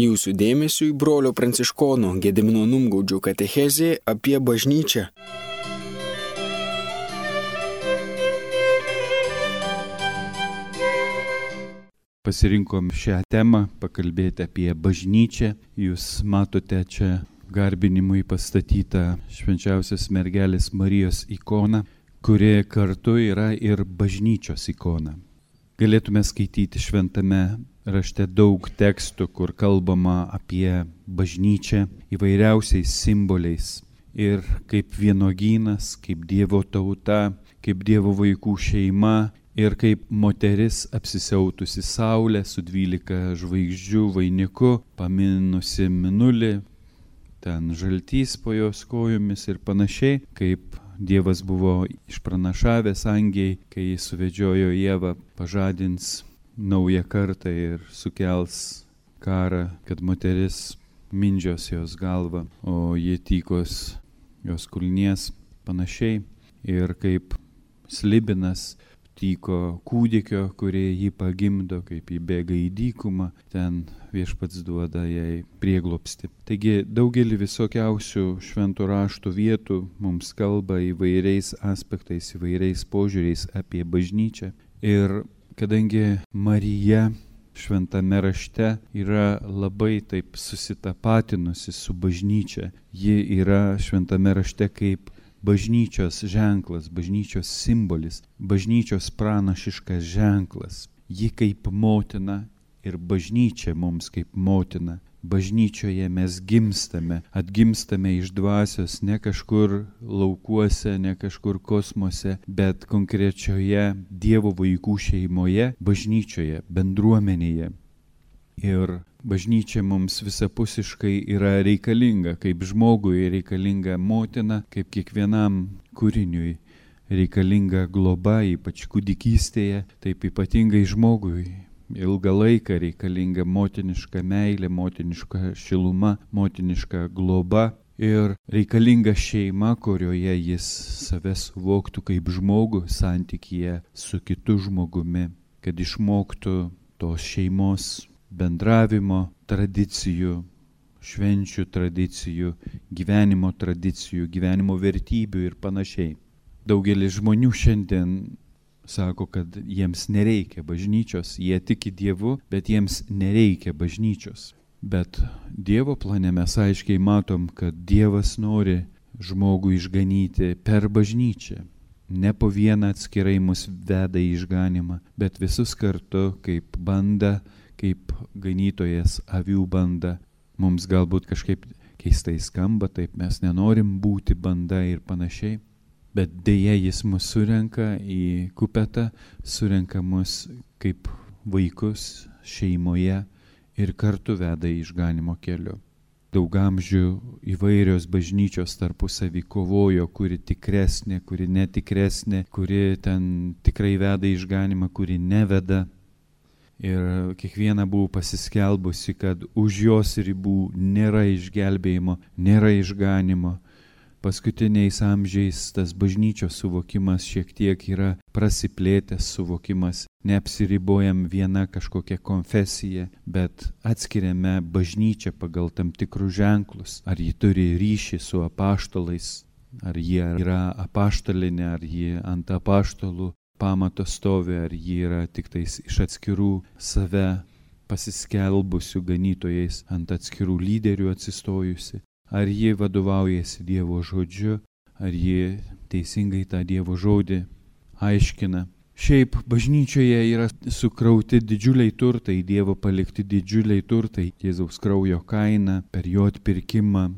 Jūsų dėmesiu į brolio pranciškono Gedimino Numgaudžio katechezė apie bažnyčią. Pasirinkom šią temą, pakalbėti apie bažnyčią. Jūs matote čia garbinimui pastatytą švenčiausios mergelės Marijos ikoną, kuri kartu yra ir bažnyčios ikona. Galėtume skaityti šventame rašte daug tekstų, kur kalbama apie bažnyčią įvairiausiais simboliais. Ir kaip vienogynas, kaip Dievo tauta, kaip Dievo vaikų šeima ir kaip moteris apsisiautusi saulė su dvylika žvaigždžių vainiku, paminusi minulį, ten žaltys po jos kojomis ir panašiai, kaip Dievas buvo išpranašavęs angiai, kai jis suvedžiojo Jėvą, pažadins naują kartą ir sukels karą, kad moteris mindžios jos galvą, o jie tykos jos kulnies panašiai. Ir kaip slibinas tyko kūdikio, kurie jį pagimdo, kaip jį bėga į dykumą, ten viešpats duoda jai prieglopsti. Taigi daugelį visokiausių šventų raštų vietų mums kalba įvairiais aspektais, įvairiais požiūriais apie bažnyčią. Ir kadangi Marija šventame rašte yra labai taip susitapatinusi su bažnyčia, ji yra šventame rašte kaip bažnyčios ženklas, bažnyčios simbolis, bažnyčios pranašiškas ženklas. Ji kaip motina ir bažnyčia mums kaip motina bažnyčioje mes gimstame, atgimstame iš dvasios ne kažkur laukuose, ne kažkur kosmose, bet konkrečioje Dievo vaikų šeimoje, bažnyčioje, bendruomenėje. Ir bažnyčia mums visapusiškai yra reikalinga, kaip žmogui reikalinga motina, kaip kiekvienam kūriniui reikalinga globa, ypač kūdikystėje, taip ypatingai žmogui ilgą laiką reikalinga motiniška meilė, motiniška šiluma, motiniška globa ir reikalinga šeima, kurioje jis save suvoktų kaip žmogų santykyje su kitu žmogumi, kad išmoktų tos šeimos bendravimo tradicijų, švenčių tradicijų, gyvenimo tradicijų, gyvenimo vertybių ir panašiai. Daugelis žmonių šiandien sako, kad jiems nereikia bažnyčios, jie tiki Dievu, bet jiems nereikia bažnyčios. Bet Dievo plane mes aiškiai matom, kad Dievas nori žmogų išganyti per bažnyčią. Ne po vieną atskirai mus veda į išganimą, bet visus kartu kaip banda, kaip ganytojas avių banda. Mums galbūt kažkaip keistai skamba, taip mes nenorim būti banda ir panašiai bet dėja jis mus surenka į kupetą, surenka mus kaip vaikus šeimoje ir kartu veda į išganimo keliu. Daug amžių įvairios bažnyčios tarpusavį kovojo, kuri tikresnė, kuri netikresnė, kuri ten tikrai veda į išganimą, kuri neveda. Ir kiekviena buvo pasiskelbusi, kad už jos ribų nėra išgelbėjimo, nėra išganimo paskutiniais amžiais tas bažnyčios suvokimas šiek tiek yra prasiplėtęs suvokimas, neapsiribojam viena kažkokia konfesija, bet atskiriame bažnyčią pagal tam tikrus ženklus, ar ji turi ryšį su apaštalais, ar jie yra apaštalinė, ar ji ant apaštalų pamato stovi, ar ji yra tik tais iš atskirų save pasiskelbusių ganytojais ant atskirų lyderių atsistojusi ar ji vadovaujasi Dievo žodžiu, ar ji teisingai tą Dievo žodį aiškina. Šiaip bažnyčioje yra sukrauti didžiuliai turtai, Dievo palikti didžiuliai turtai, Jėzaus kraujo kaina, per jo atpirkimą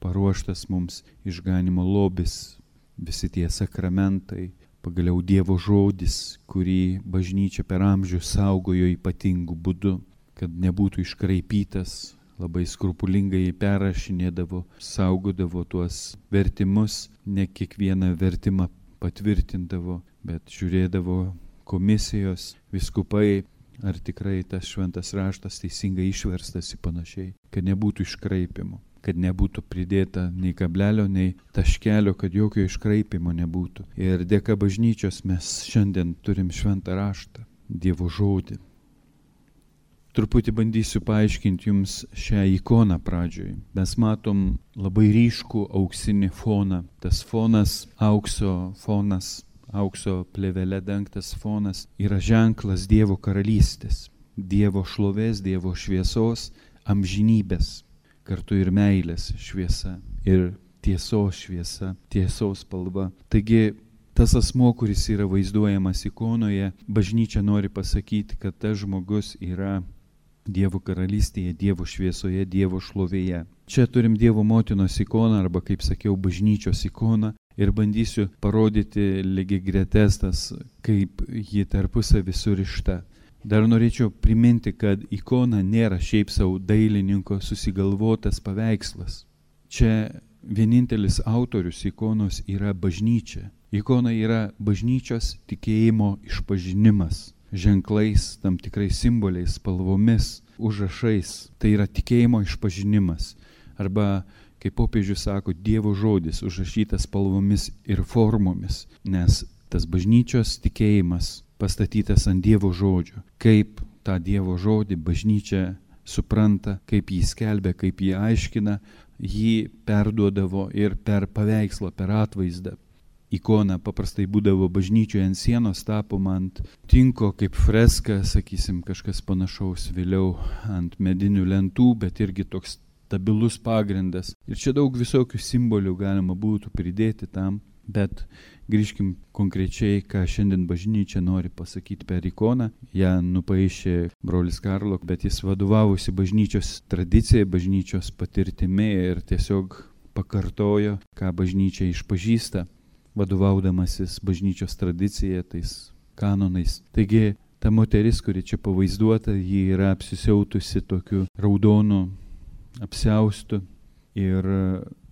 paruoštas mums išganimo lobis, visi tie sakramentai, pagaliau Dievo žodis, kurį bažnyčia per amžių saugojo ypatingų būdų, kad nebūtų iškraipytas, labai skrupulingai perrašinėdavo, saugodavo tuos vertimus, ne kiekvieną vertimą patvirtindavo, bet žiūrėdavo komisijos, viskupai, ar tikrai tas šventas raštas teisingai išverstas į panašiai, kad nebūtų iškraipimų kad nebūtų pridėta nei kablelio, nei taškelio, kad jokio iškraipimo nebūtų. Ir dėka bažnyčios mes šiandien turim šventą raštą, Dievo žodį. Truputį bandysiu paaiškinti jums šią ikoną pradžioj. Mes matom labai ryškų auksinį foną. Tas fonas, aukso fonas, aukso plevelė dengtas fonas yra ženklas Dievo karalystės, Dievo šlovės, Dievo šviesos, amžinybės, kartu ir meilės šviesa ir tiesos šviesa, tiesos spalva. Taigi tas asmo, kuris yra vaizduojamas ikonoje, bažnyčia nori pasakyti, kad tas žmogus yra Dievo karalystėje, Dievo šviesoje, Dievo šlovėje. Čia turim Dievo motinos ikoną arba, kaip sakiau, bažnyčios ikoną ir bandysiu parodyti lygiai gretestas, kaip ji tarpusavį surišta. Dar norėčiau priminti, kad ikona nėra šiaip savo dailininko susigalvotas paveikslas. Čia vienintelis autorius ikonos yra bažnyčia. Ikona yra bažnyčios tikėjimo išpažinimas ženklais, tam tikrais simboliais, spalvomis, užrašais. Tai yra tikėjimo išpažinimas. Arba, kaip popiežius sako, Dievo žodis užrašytas spalvomis ir formomis, nes tas bažnyčios tikėjimas pastatytas ant Dievo žodžio. Kaip tą Dievo žodį bažnyčia supranta, kaip jį skelbia, kaip jį aiškina, jį perduodavo ir per paveikslą, per atvaizdą. Ikona paprastai būdavo bažnyčioje ant sienos tapoma ant tinko kaip freska, sakysim, kažkas panašaus vėliau ant medinių lentų, bet irgi toks stabilus pagrindas. Ir čia daug visokių simbolių galima būtų pridėti tam, bet grįžkim konkrečiai, ką šiandien bažnyčia nori pasakyti per ikoną. Ja nupaišė brolis Karlo, bet jis vadovavosi bažnyčios tradicijai, bažnyčios patirtimi ir tiesiog pakartojo, ką bažnyčia išpažįsta, vadovaudamasis bažnyčios tradicija, tais kanonais. Taigi, ta moteris, kuri čia pavaizduota, ji yra apsisiautusi tokiu raudonu apsiaustu ir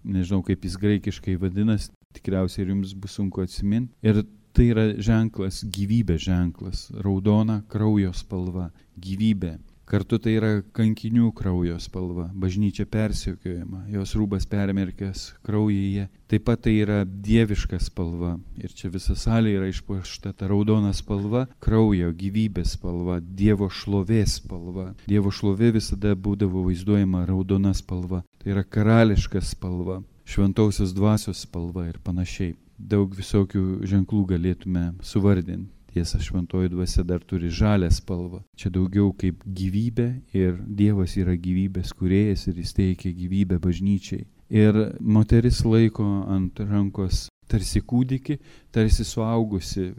nežinau kaip jis graikiškai vadinasi, tikriausiai ir jums bus sunku atsiminti. Ir tai yra ženklas, gyvybės ženklas, raudona kraujo spalva, gyvybė. Kartu tai yra kankinių kraujo spalva, bažnyčia persiekėjama, jos rūbas permerkęs kraujyje. Taip pat tai yra dieviška spalva. Ir čia visa salė yra išpuošta ta raudona spalva, kraujo, gyvybės spalva, Dievo šlovės spalva. Dievo šlovė visada būdavo vaizduojama raudona spalva. Tai yra karališka spalva šventausios dvasios spalva ir panašiai. Daug visokių ženklų galėtume suvardinti. Tiesa, šventoji dvasia dar turi žalę spalvą. Čia daugiau kaip gyvybė ir Dievas yra gyvybės kuriejas ir jis teikia gyvybę bažnyčiai. Ir moteris laiko ant rankos tarsi kūdikį, tarsi suaugusi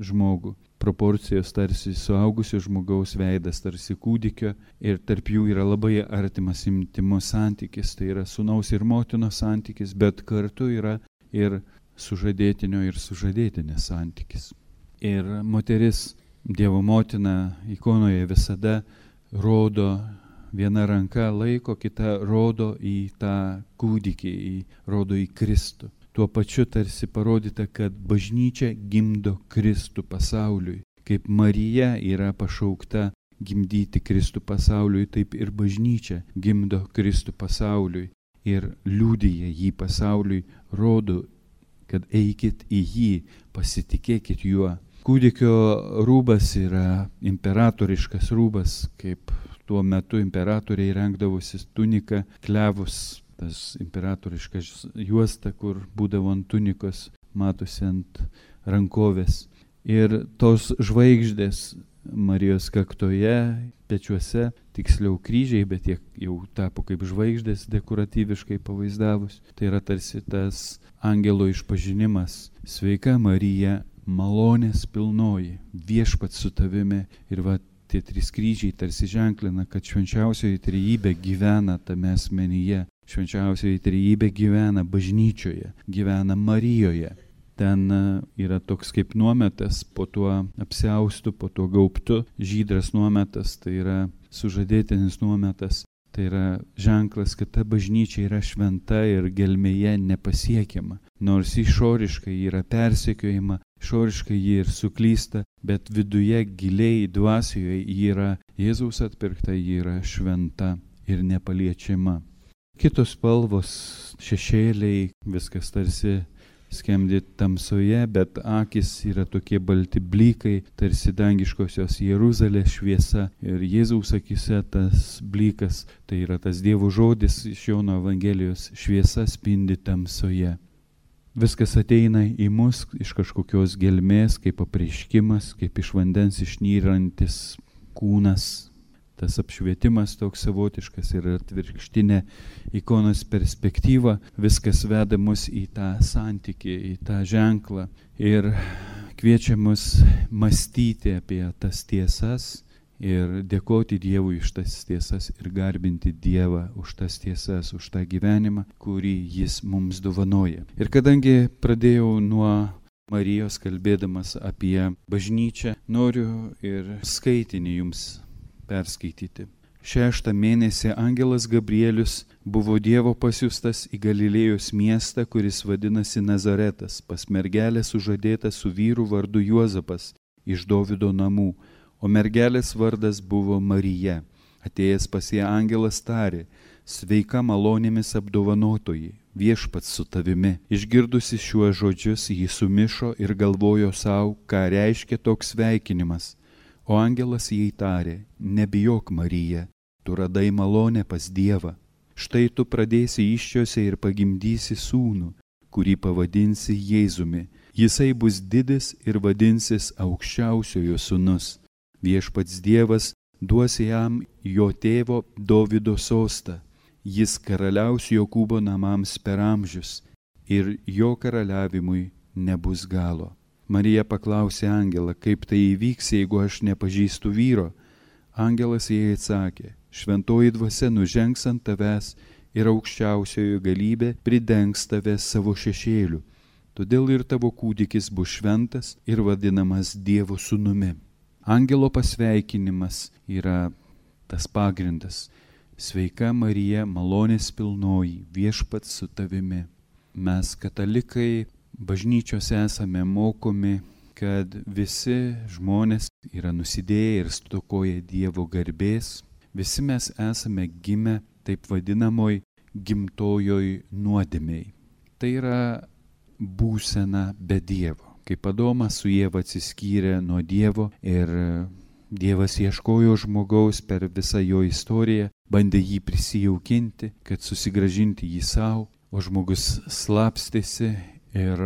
žmogų proporcijos tarsi suaugusio žmogaus veidas, tarsi kūdikio ir tarp jų yra labai artimas intimus santykis, tai yra sunaus ir motinos santykis, bet kartu yra ir sužadėtinio ir sužadėtinės santykis. Ir moteris, Dievo motina ikonoje visada rodo viena ranka laiko, kita rodo į tą kūdikį, į, rodo į Kristų tuo pačiu tarsi parodyta, kad bažnyčia gimdo Kristų pasauliui. Kaip Marija yra pašaukta gimdyti Kristų pasauliui, taip ir bažnyčia gimdo Kristų pasauliui ir liūdija jį pasauliui, rodo, kad eikit į jį, pasitikėkit juo. Kūdikio rūbas yra imperatoriškas rūbas, kaip tuo metu imperatoriai rengdavosi tuniką, klevus tas imperatoriškas juosta, kur būdavo ant tunikos, matosi ant rankovės. Ir tos žvaigždės Marijos kaktoje, pečiuose, tiksliau kryžiai, bet jie jau tapo kaip žvaigždės dekoratyviškai pavaizdavus. Tai yra tarsi tas angelo išpažinimas. Sveika Marija, malonės pilnoji, viešpat su tavimi. Ir va tie trys kryžiai tarsi ženklina, kad švenčiausioji trejybė gyvena tame asmenyje švenčiausioji trejybė gyvena bažnyčioje, gyvena Marijoje. Ten e, yra toks kaip nuometas po tuo apsiaustu, po tuo gaubtu, žydras nuometas, tai yra sužadėtinis nuometas. Tai yra ženklas, kad ta bažnyčia yra šventa ir gelmėje nepasiekiama. Nors išoriškai yra persekiojama, išoriškai ji ir suklysta, bet viduje giliai dvasioje ji yra Jėzaus atpirkta, ji yra šventa ir nepaliečiama kitos spalvos, šešėliai, viskas tarsi skemdi tamsoje, bet akis yra tokie balti blykai, tarsi dangiškosios Jeruzalės šviesa. Ir Jėzaus akise tas blykas, tai yra tas Dievo žodis iš Jono Evangelijos šviesa spindi tamsoje. Viskas ateina į mus iš kažkokios gelmės, kaip apreiškimas, kaip iš vandens išnyrantis kūnas, tas apšvietimas toks savotiškas ir atvirkštinė ikonos perspektyva, viskas veda mus į tą santykį, į tą ženklą ir kviečia mus mąstyti apie tas tiesas ir dėkoti Dievui už tas tiesas ir garbinti Dievą už tas tiesas, už tą gyvenimą, kurį Jis mums dovanoja. Ir kadangi pradėjau nuo Marijos kalbėdamas apie bažnyčią, noriu ir skaitinį jums perskaityti. Šeštą mėnesį angelas Gabrielius buvo Dievo pasiustas į Galilėjos miestą, kuris vadinasi Nazaretas, pas mergelę sužadėta su vyru vardu Juozapas iš Dovido namų, o mergelės vardas buvo Marija. Atėjęs pas ją angelas tarė, sveika malonėmis apdovanotoji, viešpats su tavimi. Išgirdusi šiuos žodžius, jį sumišo ir galvojo savo, ką reiškia toks sveikinimas. O angelas jai tarė, nebijok Marija, tu radai malonę pas Dievą. Štai tu pradėsi iščiose ir pagimdysi sūnų, kurį pavadinsi Jėzumi. Jisai bus didis ir vadinsis aukščiausiojo sūnus. Viešpats Dievas duos jam jo tėvo Dovido sostą. Jis karaliaus Jokūbo namams per amžius ir jo karaliavimui nebus galo. Marija paklausė Angelą, kaip tai įvyks, jeigu aš nepažįstu vyro. Angelas jai atsakė, šventoji dvasia nužengs ant tavęs ir aukščiausiojo galybė pridengs tave savo šešėliu. Todėl ir tavo kūdikis bus šventas ir vadinamas Dievo sūnumi. Angelo pasveikinimas yra tas pagrindas. Sveika Marija, malonės pilnoji, viešpats su tavimi. Mes katalikai bažnyčios esame mokomi, kad visi žmonės yra nusidėję ir stokoja Dievo garbės, visi mes esame gimę taip vadinamoj gimtojoj nuodėmiai. Tai yra būsena be Dievo. Kaip Adomas su Jėva atsiskyrė nuo Dievo ir Dievas ieškojo žmogaus per visą jo istoriją, bandė jį prisijaukinti, kad susigražinti jį savo, o žmogus slapstėsi ir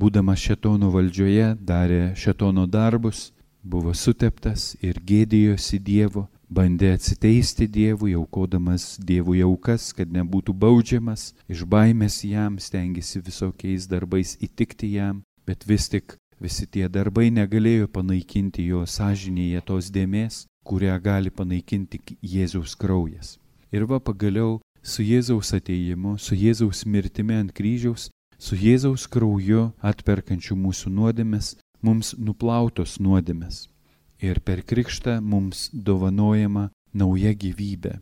būdamas šetono valdžioje darė šetono darbus, buvo suteptas ir gėdėjosi Dievo, bandė atsiteisti Dievui, aukodamas Dievui aukas, kad nebūtų baudžiamas, iš baimės jam stengiasi visokiais darbais įtikti jam, bet vis tik visi tie darbai negalėjo panaikinti jo sąžinėje tos dėmesės, kurią gali panaikinti Jėzaus kraujas. Ir va pagaliau su Jėzaus ateimu, su Jėzaus mirtimi ant kryžiaus su Jėzaus krauju atperkančiu mūsų nuodėmes, mums nuplautos nuodėmes. Ir per krikštą mums dovanojama nauja gyvybė.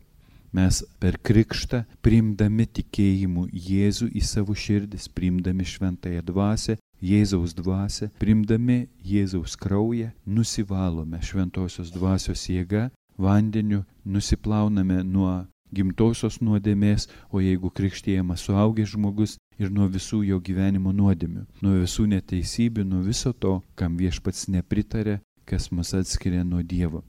Mes per krikštą, priimdami tikėjimu Jėzų į savo širdis, priimdami šventąją dvasę, Jėzaus dvasę, priimdami Jėzaus kraują, nusivalome šventosios dvasios jėga, vandeniu, nusiplauname nuo gimtosios nuodėmės, o jeigu krikštėjamas suaugęs žmogus ir nuo visų jo gyvenimo nuodėmių, nuo visų neteisybių, nuo viso to, kam viešpats nepritarė, kas mus atskiria nuo Dievo.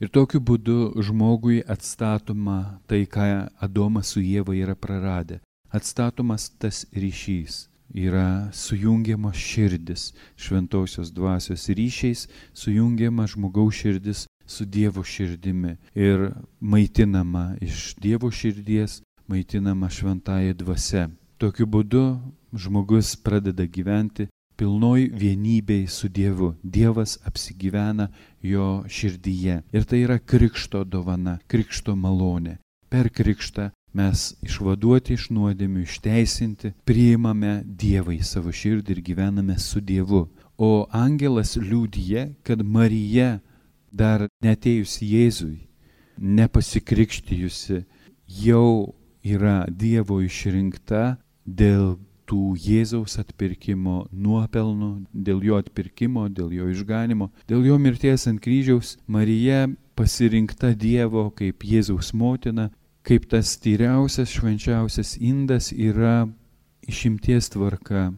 Ir tokiu būdu žmogui atstatoma tai, ką Adomas su Jėva yra praradę. Atstatomas tas ryšys. Yra sujungiama širdis šventosios dvasios ryšiais, sujungiama žmogaus širdis su Dievo širdimi ir maitinama iš Dievo širdies, maitinama šventąją dvasę. Tokiu būdu žmogus pradeda gyventi pilnoj vienybei su Dievu. Dievas apsigyvena jo širdyje. Ir tai yra krikšto dovana, krikšto malonė. Per krikštą mes išvaduoti iš nuodėmių, išteisinti, priimame Dievą į savo širdį ir gyvename su Dievu. O angelas liūdė, kad Marija dar netėjus Jėzui, nepasikrikštijusi, jau yra Dievo išrinkta dėl tų Jėzaus atpirkimo nuopelnų, dėl jo atpirkimo, dėl jo išganimo, dėl jo mirties ant kryžiaus, Marija pasirinkta Dievo kaip Jėzaus motina, kaip tas tyriausias, švenčiausias indas yra išimties tvarka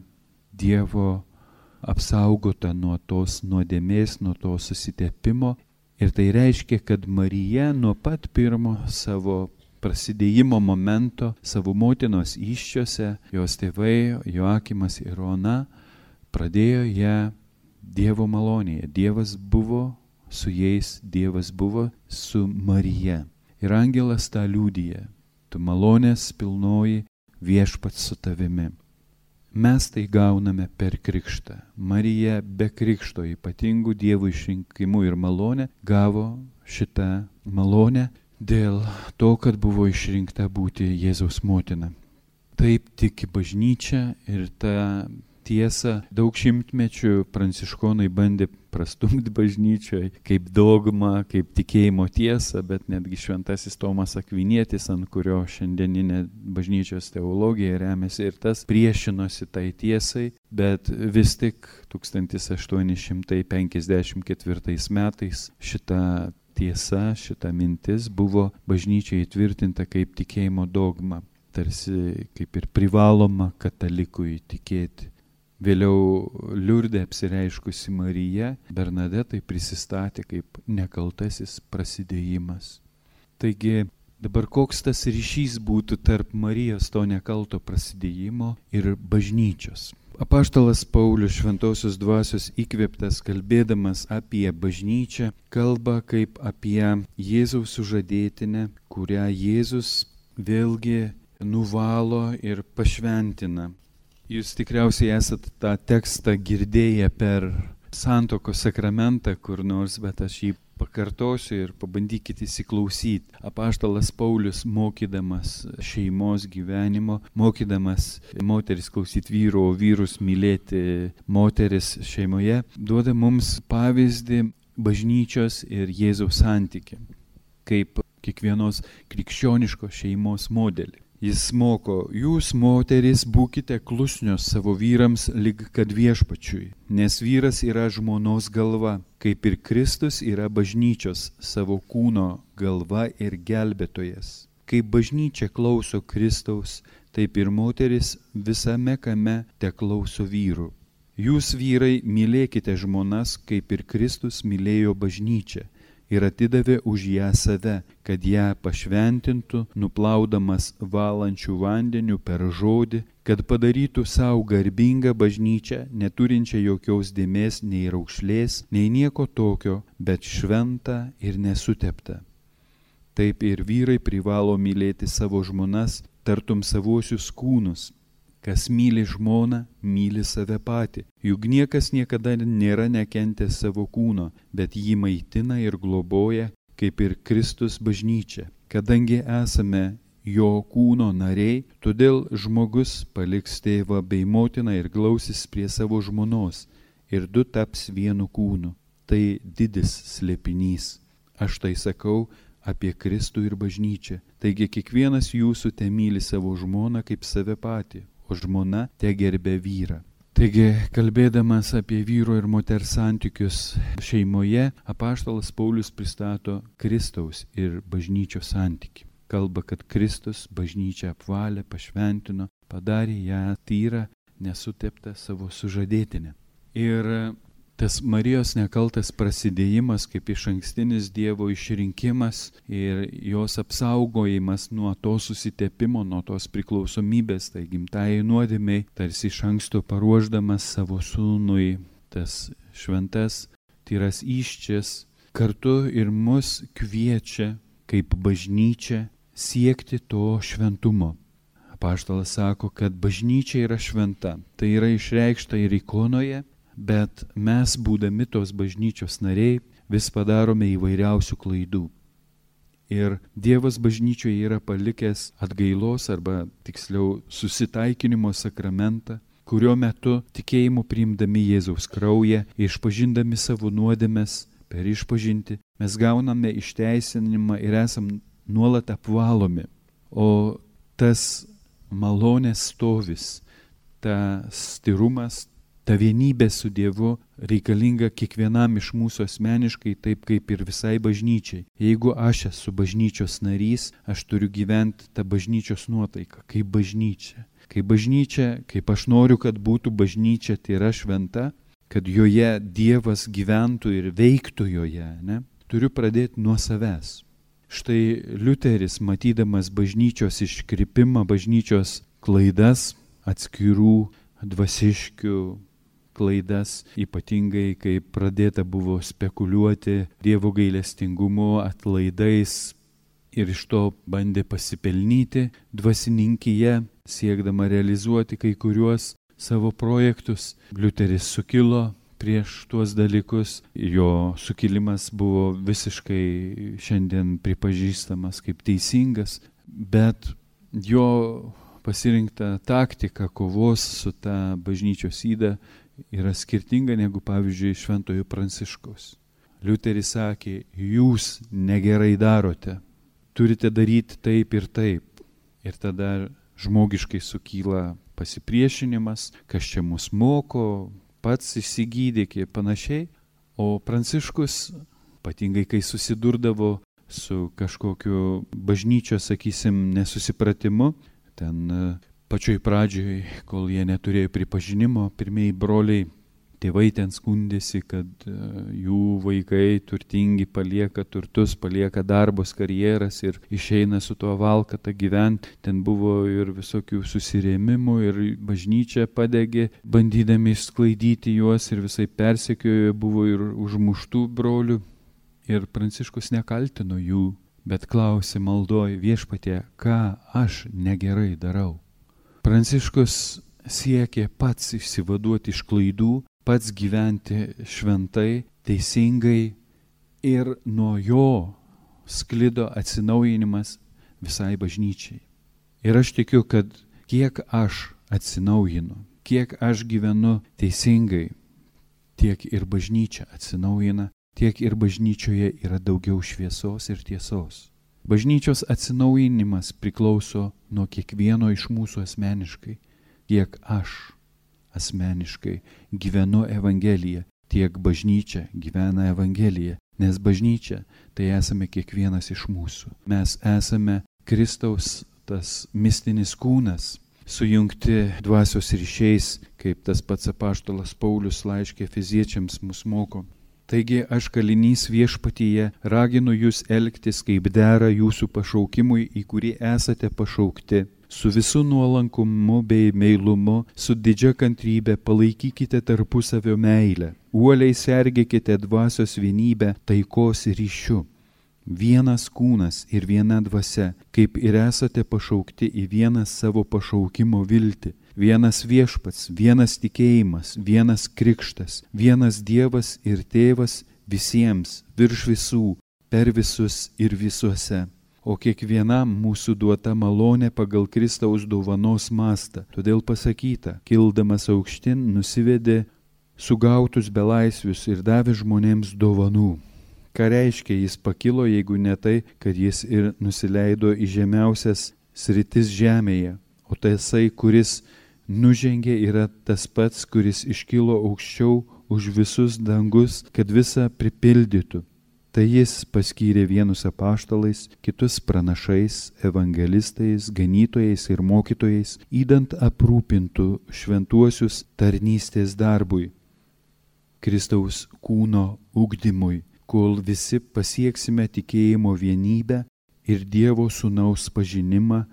Dievo apsaugota nuo tos nuodėmės, nuo to susitepimo. Ir tai reiškia, kad Marija nuo pat pirmo savo prasidėjimo momento savo motinos iščiose, jos tėvai, Joakimas ir Ona, pradėjo ją Dievo malonėje. Dievas buvo su jais, Dievas buvo su Marija. Ir angelas tą liūdija. Tu malonės pilnoji viešpats su tavimi. Mes tai gauname per krikštą. Marija be krikšto ypatingų Dievo išrinkimų ir malonę gavo šitą malonę dėl to, kad buvo išrinkta būti Jėzaus motina. Taip tiki bažnyčia ir ta tiesą daug šimtmečių pranciškonai bandė prastumti bažnyčioje kaip dogmą, kaip tikėjimo tiesą, bet netgi šventasis Tomas Akvinietis, ant kurio šiandieninė bažnyčios teologija remiasi ir tas priešinosi tai tiesai, bet vis tik 1854 metais šita tiesa, šita mintis buvo bažnyčiai įtvirtinta kaip tikėjimo dogma tarsi kaip ir privaloma katalikui tikėti. Vėliau Liurdė apsireiškusi Marija Bernadetai prisistatė kaip nekaltasis prasidėjimas. Taigi dabar koks tas ryšys būtų tarp Marijos to nekalto prasidėjimo ir bažnyčios? Apaštalas Paulius šventosios dvasios įkvėptas kalbėdamas apie bažnyčią kalba kaip apie Jėzaus sužadėtinę, kurią Jėzus vėlgi nuvalo ir pašventina. Jūs tikriausiai esat tą tekstą girdėję per santoko sakramentą kur nors, bet aš jį pakartosiu ir pabandykite įsiklausyti. Apaštalas Paulius mokydamas šeimos gyvenimo, mokydamas moteris klausyti vyro, o vyrus mylėti moteris šeimoje, duoda mums pavyzdį bažnyčios ir Jėzaus santyki, kaip kiekvienos krikščioniškos šeimos modelį. Jis moko, jūs moteris būkite klusnios savo vyrams lyg kad viešpačiui, nes vyras yra žmonos galva, kaip ir Kristus yra bažnyčios savo kūno galva ir gelbėtojas. Kaip bažnyčia klauso Kristaus, taip ir moteris visame kame te klauso vyrų. Jūs vyrai mylėkite žmonas, kaip ir Kristus mylėjo bažnyčią ir atidavė už ją save, kad ją pašventintų, nuplaudamas valančių vandenių per žodį, kad padarytų savo garbingą bažnyčią, neturinčią jokios dėmesio nei raukšlės, nei nieko tokio, bet šventą ir nesuteptą. Taip ir vyrai privalo mylėti savo žmonas, tartum savuosius kūnus, Kas myli žmoną, myli save patį. Juk niekas niekada nėra nekentęs savo kūno, bet jį maitina ir globoja, kaip ir Kristus bažnyčia. Kadangi esame jo kūno nariai, todėl žmogus paliks tėvą bei motiną ir glausis prie savo žmonos, ir du taps vienu kūnu. Tai didis slėpinys. Aš tai sakau apie Kristų ir bažnyčią. Taigi kiekvienas jūsų te myli savo žmoną kaip save patį, o žmona te gerbė vyrą. Taigi, kalbėdamas apie vyro ir moters santykius šeimoje, apaštalas Paulius pristato Kristaus ir bažnyčios santyki. Kalba, kad Kristus bažnyčią apvalė, pašventino, padarė ją tyrą, nesuteptą savo sužadėtinę. Ir tas Marijos nekaltas prasidėjimas kaip iš ankstinis Dievo išrinkimas ir jos apsaugojimas nuo to susitepimo, nuo tos priklausomybės, tai gimtai nuodėmiai, tarsi iš anksto paruoždamas savo sūnui tas šventas, tyras iščias, kartu ir mus kviečia kaip bažnyčia siekti to šventumo. Paštalas sako, kad bažnyčia yra šventa. Tai yra išreikšta ir ikonoje, bet mes, būdami tos bažnyčios nariai, vis padarome įvairiausių klaidų. Ir Dievas bažnyčioje yra palikęs atgailos arba tiksliau susitaikinimo sakramentą, kurio metu tikėjimu priimdami Jėzaus kraują, išpažindami savo nuodėmes, per išpažinti, mes gauname išteisinimą ir esam nuolat apvalomi. O tas malonės stovis, tas tyrumas, ta vienybė su Dievu reikalinga kiekvienam iš mūsų asmeniškai, taip kaip ir visai bažnyčiai. Jeigu aš esu bažnyčios narys, aš turiu gyventi tą bažnyčios nuotaiką, kaip bažnyčia, Kai bažnyčia, kaip aš noriu, kad būtų bažnyčia, tai yra šventa, kad joje Dievas gyventų ir veiktų joje, ne? turiu pradėti nuo savęs. Štai Liuteris, matydamas bažnyčios iškrypimą, bažnyčios klaidas, atskirų dvasiškių klaidas, ypatingai kai pradėta buvo spekuliuoti Dievo gailestingumu, atlaidais, ir iš to bandė pasipelnyti dvasininkyje, siekdama realizuoti kai kuriuos savo projektus. Liuteris sukilo prieš tuos dalykus, jo sukilimas buvo visiškai šiandien pripažįstamas kaip teisingas, bet jo pasirinkta taktika kovos su ta bažnyčios įda yra skirtinga negu pavyzdžiui Šventojo Pranciškaus. Liuteris sakė, jūs negerai darote, turite daryti taip ir taip. Ir tada žmogiškai sukyla pasipriešinimas, kas čia mus moko, pats įsigydyk ir panašiai. O Pranciškus, ypatingai kai susidurdavo su kažkokiu bažnyčios, sakysim, nesusipratimu, ten pačioj pradžioj, kol jie neturėjo pripažinimo, pirmieji broliai tėvai ten skundėsi, kad e, jų vaikai turtingi palieka turtus, palieka darbus, karjeras ir išeina su tuo valkata gyventi. Ten buvo ir visokių susirėmimų ir bažnyčia padegė, bandydami išsklaidyti juos ir visai persekiojo, buvo ir užmuštų brolių. Ir Pranciškus nekaltino jų, bet klausė maldoj viešpatie, ką aš negerai darau. Pranciškus siekė pats išsivaduoti iš klaidų pats gyventi šventai, teisingai ir nuo jo sklido atsinaujinimas visai bažnyčiai. Ir aš tikiu, kad kiek aš atsinaujinu, kiek aš gyvenu teisingai, tiek ir bažnyčia atsinaujina, tiek ir bažnyčioje yra daugiau šviesos ir tiesos. Bažnyčios atsinaujinimas priklauso nuo kiekvieno iš mūsų asmeniškai, kiek aš asmeniškai gyvenu Evangeliją, tiek bažnyčia gyvena Evangeliją, nes bažnyčia tai esame kiekvienas iš mūsų. Mes esame Kristaus tas mistinis kūnas, sujungti dvasios ryšiais, kaip tas pats apaštalas Paulius laiškė fiziečiams mus moko. Taigi aš kalinys viešpatyje raginu jūs elgtis kaip dera jūsų pašaukimui, į kurį esate pašaukti su visu nuolankumu bei meilumu, su didžia kantrybė palaikykite tarpusavio meilę, uoliai sergėkite dvasios vienybę taikos ryšiu. Vienas kūnas ir viena dvasia, kaip ir esate pašaukti į vieną savo pašaukimo viltį. Vienas viešpats, vienas tikėjimas, vienas krikštas, vienas Dievas ir Tėvas visiems, virš visų, per visus ir visuose o kiekvienam mūsų duota malonė pagal Kristaus dovanos mastą. Todėl pasakyta, kildamas aukštin nusivedė sugautus belaisvius ir davė žmonėms dovanų. Ką reiškia jis pakilo, jeigu ne tai, kad jis ir nusileido į žemiausias sritis žemėje, o tasai, kuris nužengė, yra tas pats, kuris iškilo aukščiau už visus dangus, kad visą pripildytų. Tai jis paskyrė vienus apaštalais, kitus pranašais, evangelistais, ganytojais ir mokytojais, įdant aprūpintų šventuosius tarnystės darbui, Kristaus kūno ugdymui, kol visi pasieksime tikėjimo vienybę ir Dievo sūnaus pažinimą,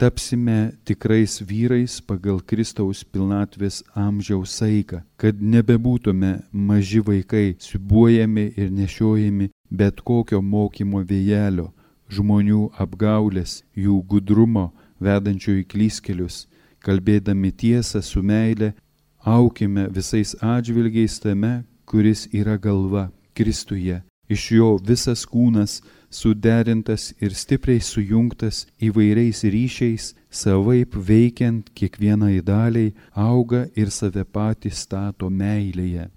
tapsime tikrais vyrais pagal Kristaus pilnatvės amžiaus saiką, kad nebebūtume maži vaikai, sibuojami ir nešiojami bet kokio mokymo vėjelio, žmonių apgaulės, jų gudrumo, vedančio į klyskelius, kalbėdami tiesą su meile, aukime visais atžvilgiais tame, kuris yra galva, Kristuje. Iš jo visas kūnas suderintas ir stipriai sujungtas įvairiais ryšiais, savaip veikiant kiekvienai daliai, auga ir save patį stato meilėje.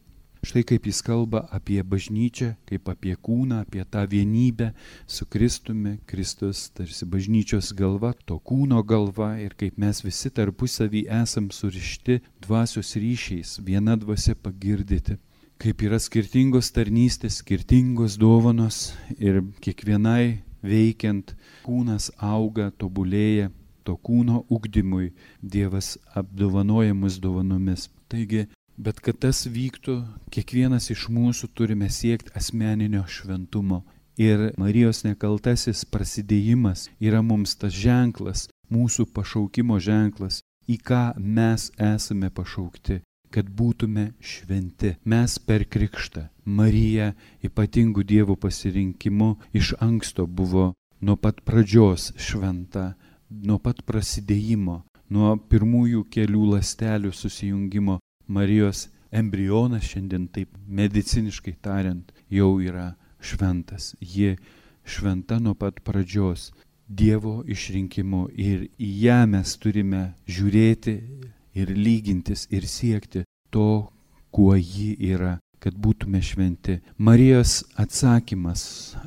Štai kaip jis kalba apie bažnyčią, kaip apie kūną, apie tą vienybę su Kristumi, Kristus tarsi bažnyčios galva, to kūno galva ir kaip mes visi tarpusavį esam surišti dvasios ryšiais, viena dvasia pagirdyti kaip yra skirtingos tarnystės, skirtingos dovanos ir kiekvienai veikiant kūnas auga, tobulėja, to kūno ugdymui Dievas apdovanoja mus dovanomis. Taigi, bet kad tas vyktų, kiekvienas iš mūsų turime siekti asmeninio šventumo. Ir Marijos nekaltasis prasidėjimas yra mums tas ženklas, mūsų pašaukimo ženklas, į ką mes esame pašaukti kad būtume šventi. Mes per krikštą. Marija ypatingų dievų pasirinkimu iš anksto buvo nuo pat pradžios šventa, nuo pat prasidėjimo, nuo pirmųjų kelių lastelių susijungimo. Marijos embrionas šiandien taip mediciniškai tariant jau yra šventas. Ji šventa nuo pat pradžios. Dievo išrinkimu ir į ją mes turime žiūrėti ir lygintis ir siekti to, kuo ji yra, kad būtume šventi. Marijos atsakymas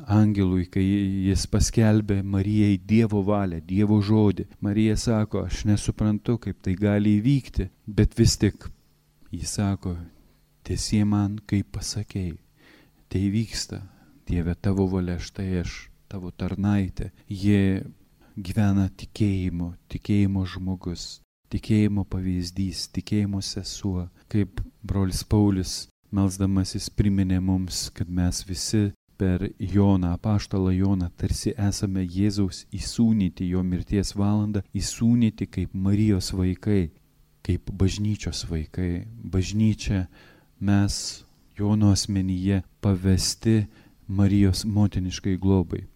angelui, kai jis paskelbė Marijai Dievo valią, Dievo žodį. Marija sako, aš nesuprantu, kaip tai gali įvykti, bet vis tik jis sako, tiesie man, kaip pasakėjai. Tai vyksta, Dieve tavo valia, štai aš, tavo tarnaitė. Jie gyvena tikėjimu, tikėjimo žmogus tikėjimo pavyzdys, tikėjimo sesuo, kaip brolis Paulius melzdamasis priminė mums, kad mes visi per Joną, apaštalą Joną, tarsi esame Jėzaus įsūnyti jo mirties valandą, įsūnyti kaip Marijos vaikai, kaip bažnyčios vaikai. Bažnyčia mes Jono asmenyje pavesti Marijos motiniškai globai.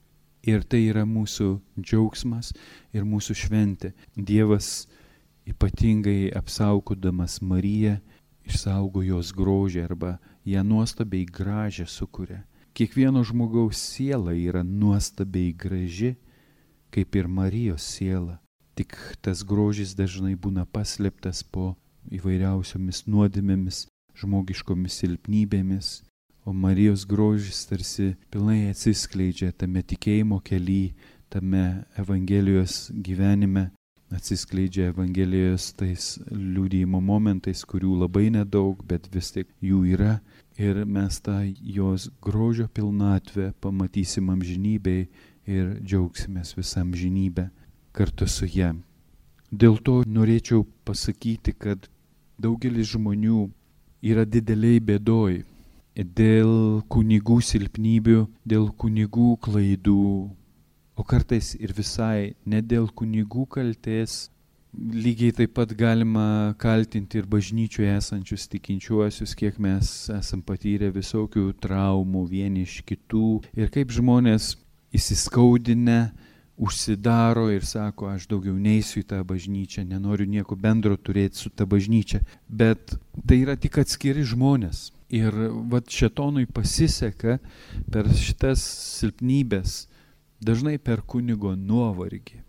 Ir tai yra mūsų džiaugsmas ir mūsų šventė. Dievas ypatingai apsaugodamas Mariją, išsaugo jos grožį arba ją nuostabiai gražią sukuria. Kiekvieno žmogaus siela yra nuostabiai graži, kaip ir Marijos siela. Tik tas grožis dažnai būna paslėptas po įvairiausiomis nuodėmėmis, žmogiškomis silpnybėmis, o Marijos grožis tarsi pilnai atsiskleidžia tame tikėjimo kelyje, tame Evangelijos gyvenime, atsiskleidžia Evangelijos tais liūdėjimo momentais, kurių labai nedaug, bet vis tik jų yra. Ir mes tą jos grožio pilnatvę pamatysim amžinybei ir džiaugsimės visam žinybę kartu su ją. Dėl to norėčiau pasakyti, kad daugelis žmonių yra dideliai bėdoj dėl kunigų silpnybių, dėl kunigų klaidų, o kartais ir visai ne dėl kunigų kalties. Lygiai taip pat galima kaltinti ir bažnyčioje esančius tikinčiuosius, kiek mes esam patyrę visokių traumų vieni iš kitų ir kaip žmonės įsiskaudinę užsidaro ir sako, aš daugiau neįsiu į tą bažnyčią, nenoriu nieko bendro turėti su ta bažnyčia. Bet tai yra tik atskiri žmonės. Ir vad šetonui pasiseka per šitas silpnybės dažnai per kunigo nuovargį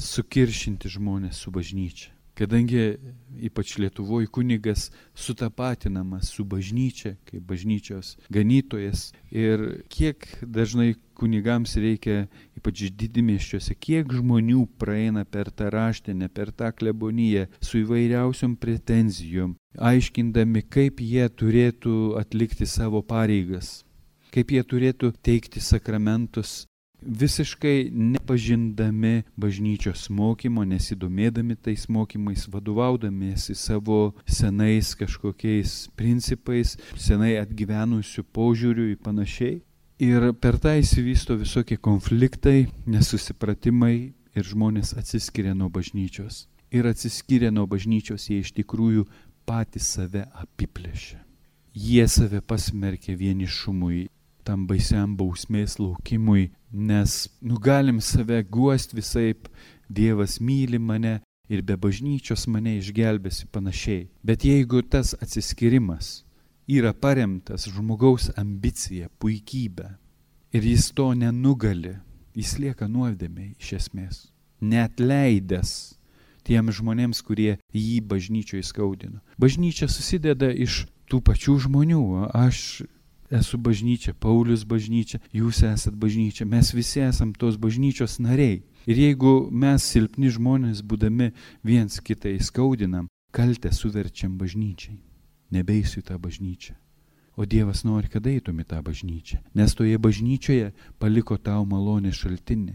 sukiršinti žmonės su bažnyčia. Kadangi ypač Lietuvoje kunigas sutapatinamas su bažnyčia, kaip bažnyčios ganytojas ir kiek dažnai kunigams reikia, ypač didimiščiuose, kiek žmonių praeina per tą raštinę, per tą kleboniją su įvairiausiom pretenzijom, aiškindami, kaip jie turėtų atlikti savo pareigas, kaip jie turėtų teikti sakramentus visiškai nepažindami bažnyčios mokymo, nesidomėdami tais mokymais, vadovaudamiesi savo senais kažkokiais principais, senai atgyvenusių požiūrių į panašiai. Ir per tą įsivysto visokie konfliktai, nesusipratimai ir žmonės atsiskiria nuo bažnyčios. Ir atsiskiria nuo bažnyčios jie iš tikrųjų patys save apiplėšia. Jie save pasmerkia vienišumui, tam baisiam bausmės laukimui, nes nu galim save guosti visai, Dievas myli mane ir be bažnyčios mane išgelbėsi panašiai. Bet jeigu tas atsiskirimas yra paremtas žmogaus ambicija, puikybė ir jis to nenugali, jis lieka nuodėmiai iš esmės, net leidęs tiem žmonėms, kurie jį bažnyčioje skaudino. Bažnyčia susideda iš tų pačių žmonių. Aš esu bažnyčia, Paulius bažnyčia, jūs esat bažnyčia, mes visi esam tos bažnyčios nariai. Ir jeigu mes silpni žmonės, būdami viens kitą įskaudinam, kaltę suverčiam bažnyčiai. Nebeisiu tą bažnyčią. O Dievas nori, kad eitum į tą bažnyčią. Nes toje bažnyčioje paliko tau malonę šaltinį,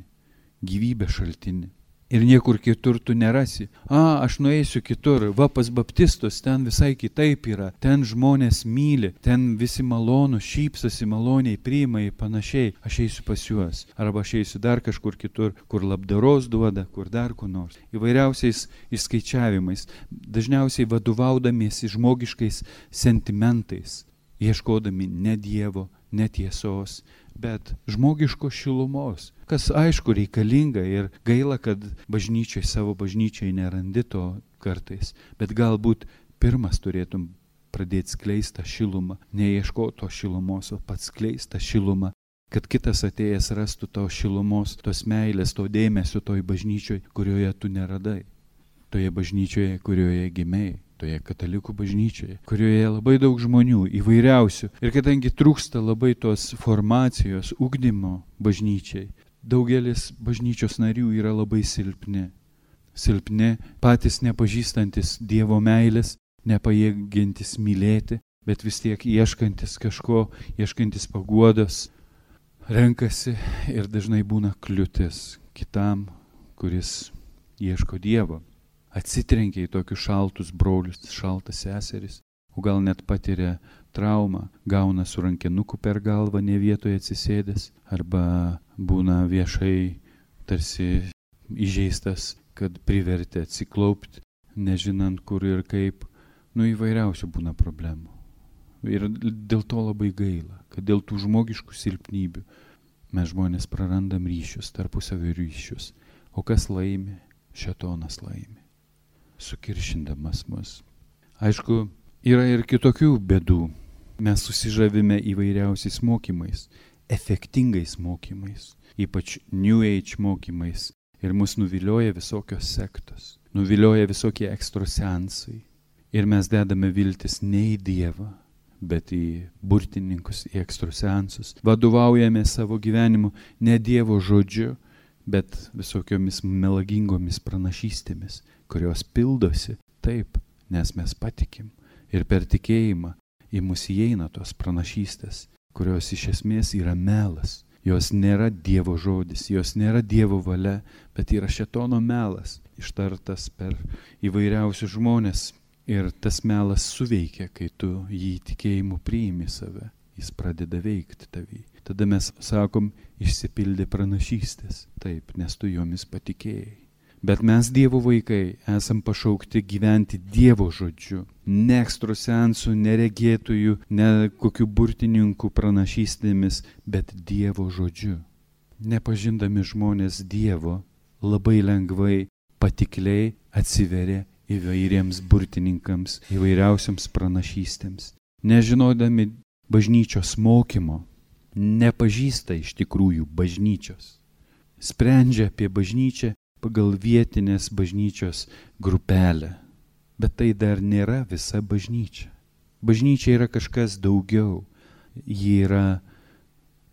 gyvybę šaltinį. Ir niekur kitur tu nerasi. A, aš nueisiu kitur, va pas baptistus, ten visai kitaip yra, ten žmonės myli, ten visi malonų, šypsosi maloniai, priima į panašiai, aš eisiu pas juos. Arba aš eisiu dar kažkur kitur, kur labdaros duoda, kur dar kur nors. Įvairiausiais įskaičiavimais, dažniausiai vadovaudamiesi žmogiškais sentimentais, ieškodami ne Dievo, netiesos, bet žmogiškos šilumos, kas aišku reikalinga ir gaila, kad bažnyčiai savo bažnyčiai nerandi to kartais, bet galbūt pirmas turėtum pradėti skleisti tą šilumą, neieškoti to šilumos, o pats skleisti tą šilumą, kad kitas atėjęs rastų to šilumos, tos meilės, to dėmesio toj bažnyčioj, kurioje tu neradai, toje bažnyčioje, kurioje gimėjai toje katalikų bažnyčioje, kurioje labai daug žmonių įvairiausių. Ir kadangi trūksta labai tos formacijos, ugdymo bažnyčiai, daugelis bažnyčios narių yra labai silpni. Silpni, patys nepažįstantis Dievo meilės, nepajėgintis mylėti, bet vis tiek ieškantis kažko, ieškantis paguodos, renkasi ir dažnai būna kliūtis kitam, kuris ieško Dievo atsitrenkia į tokius šaltus brolius, šaltas seseris, o gal net patiria traumą, gauna su rankinuku per galvą ne vietoje atsisėdęs, arba būna viešai tarsi įžeistas, kad privertė atsiklaupti, nežinant kur ir kaip, nu įvairiausių būna problemų. Ir dėl to labai gaila, kad dėl tų žmogiškų silpnybių mes žmonės prarandam ryšius, tarpusavio ryšius. O kas laimi? Šetonas laimi sukiršindamas mus. Aišku, yra ir kitokių bėdų. Mes susižavime įvairiausiais mokymais, efektingais mokymais, ypač New Age mokymais. Ir mus nuvilioja visokios sektos, nuvilioja visokie ekstrasensai. Ir mes dedame viltis ne į Dievą, bet į burtininkus, į ekstrasensus. Vadovaujame savo gyvenimu ne Dievo žodžiu, bet visokiomis melagingomis pranašystėmis, kurios pildosi taip, nes mes patikim. Ir per tikėjimą į mus įeina tos pranašystės, kurios iš esmės yra melas. Jos nėra Dievo žodis, jos nėra Dievo valia, bet yra šetono melas, ištartas per įvairiausius žmonės. Ir tas melas suveikia, kai tu jį tikėjimu priimi save, jis pradeda veikti tavį. Tada mes sakom, išsipildė pranašystės, taip, nes tu jomis patikėjai. Bet mes Dievo vaikai esam pašaukti gyventi Dievo žodžiu. Ne ekstrasensų, neregėtųjų, ne kokių burtininkų pranašystėmis, bet Dievo žodžiu. Nepažindami žmonės Dievo labai lengvai, patikliai atsiveria įvairiems burtininkams, įvairiausiams pranašystėms. Nežinodami bažnyčios mokymo, nepažįsta iš tikrųjų bažnyčios. Sprendžia apie bažnyčią pagal vietinės bažnyčios grupelę. Bet tai dar nėra visa bažnyčia. Bažnyčia yra kažkas daugiau. Ji yra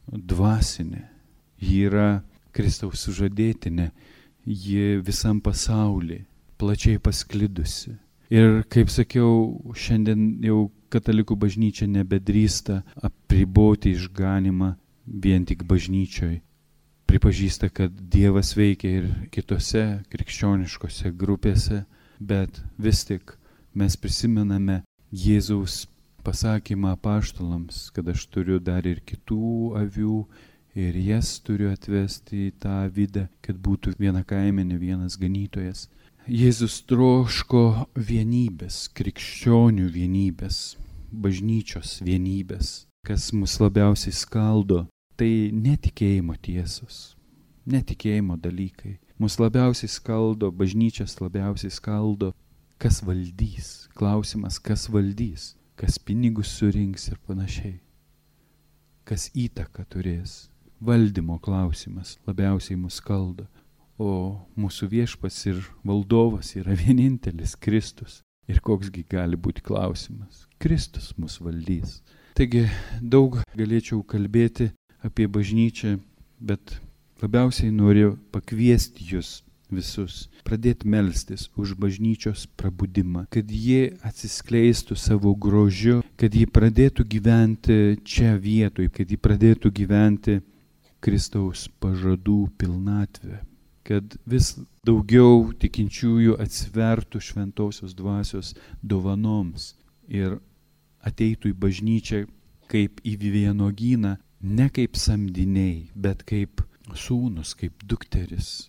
dvasinė, ji yra Kristaus sužadėtinė, ji visam pasauliu plačiai pasklidusi. Ir kaip sakiau, šiandien jau katalikų bažnyčia nebedrįsta apriboti išganimą vien tik bažnyčioj, pripažįsta, kad Dievas veikia ir kitose krikščioniškose grupėse, bet vis tik mes prisimename Jėzaus pasakymą apaštalams, kad aš turiu dar ir kitų avių ir jas turiu atvesti į tą vidą, kad būtų viena kaimenė, vienas ganytojas. Jėzus troško vienybės, krikščionių vienybės, bažnyčios vienybės, kas mus labiausiai skaldo tai netikėjimo tiesos, netikėjimo dalykai. Mūsų labiausiai skaldo, bažnyčias labiausiai skaldo, kas valdys. Klausimas, kas valdys, kas pinigus surinks ir panašiai. Kas įtaką turės. Valdymo klausimas labiausiai mus skaldo. O mūsų viešpas ir valdovas yra vienintelis Kristus. Ir koksgi gali būti klausimas? Kristus mus valdys. Taigi daug galėčiau kalbėti apie bažnyčią, bet labiausiai noriu pakviesti jūs visus, pradėti melstis už bažnyčios prabudimą, kad ji atsiskleistų savo grožiu, kad ji pradėtų gyventi čia vietoj, kad ji pradėtų gyventi Kristaus pažadų pilnatvę, kad vis daugiau tikinčiųjų atsivertų šventosios dvasios dovanoms ir ateitų į bažnyčią kaip į vienogyną, ne kaip samdiniai, bet kaip sūnus, kaip dukteris,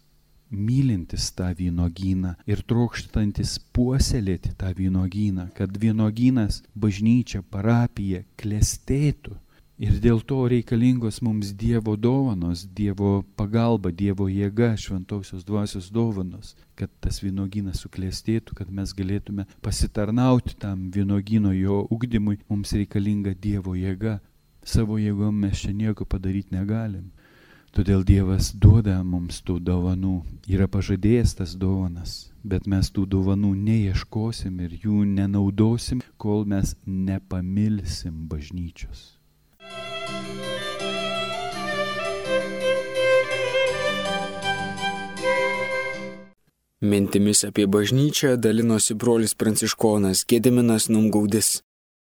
mylintis tą vynogyną ir trokštantis puoselėti tą vynogyną, kad vynogynas, bažnyčia, parapija klestėtų. Ir dėl to reikalingos mums Dievo dovanos, Dievo pagalba, Dievo jėga, šventosios dvasios dovanos, kad tas vynogynas suklestėtų, kad mes galėtume pasitarnauti tam vynogino jo ugdymui, mums reikalinga Dievo jėga. Savo jėgom mes čia nieko padaryti negalim. Todėl Dievas duoda mums tų dovanų, yra pažadėjęs tas dovanas, bet mes tų dovanų neieškosim ir jų nenaudosim, kol mes nepamilsim bažnyčios. Mintimis apie bažnyčią dalinosi brolis pranciškonas Gediminas Numgaudis.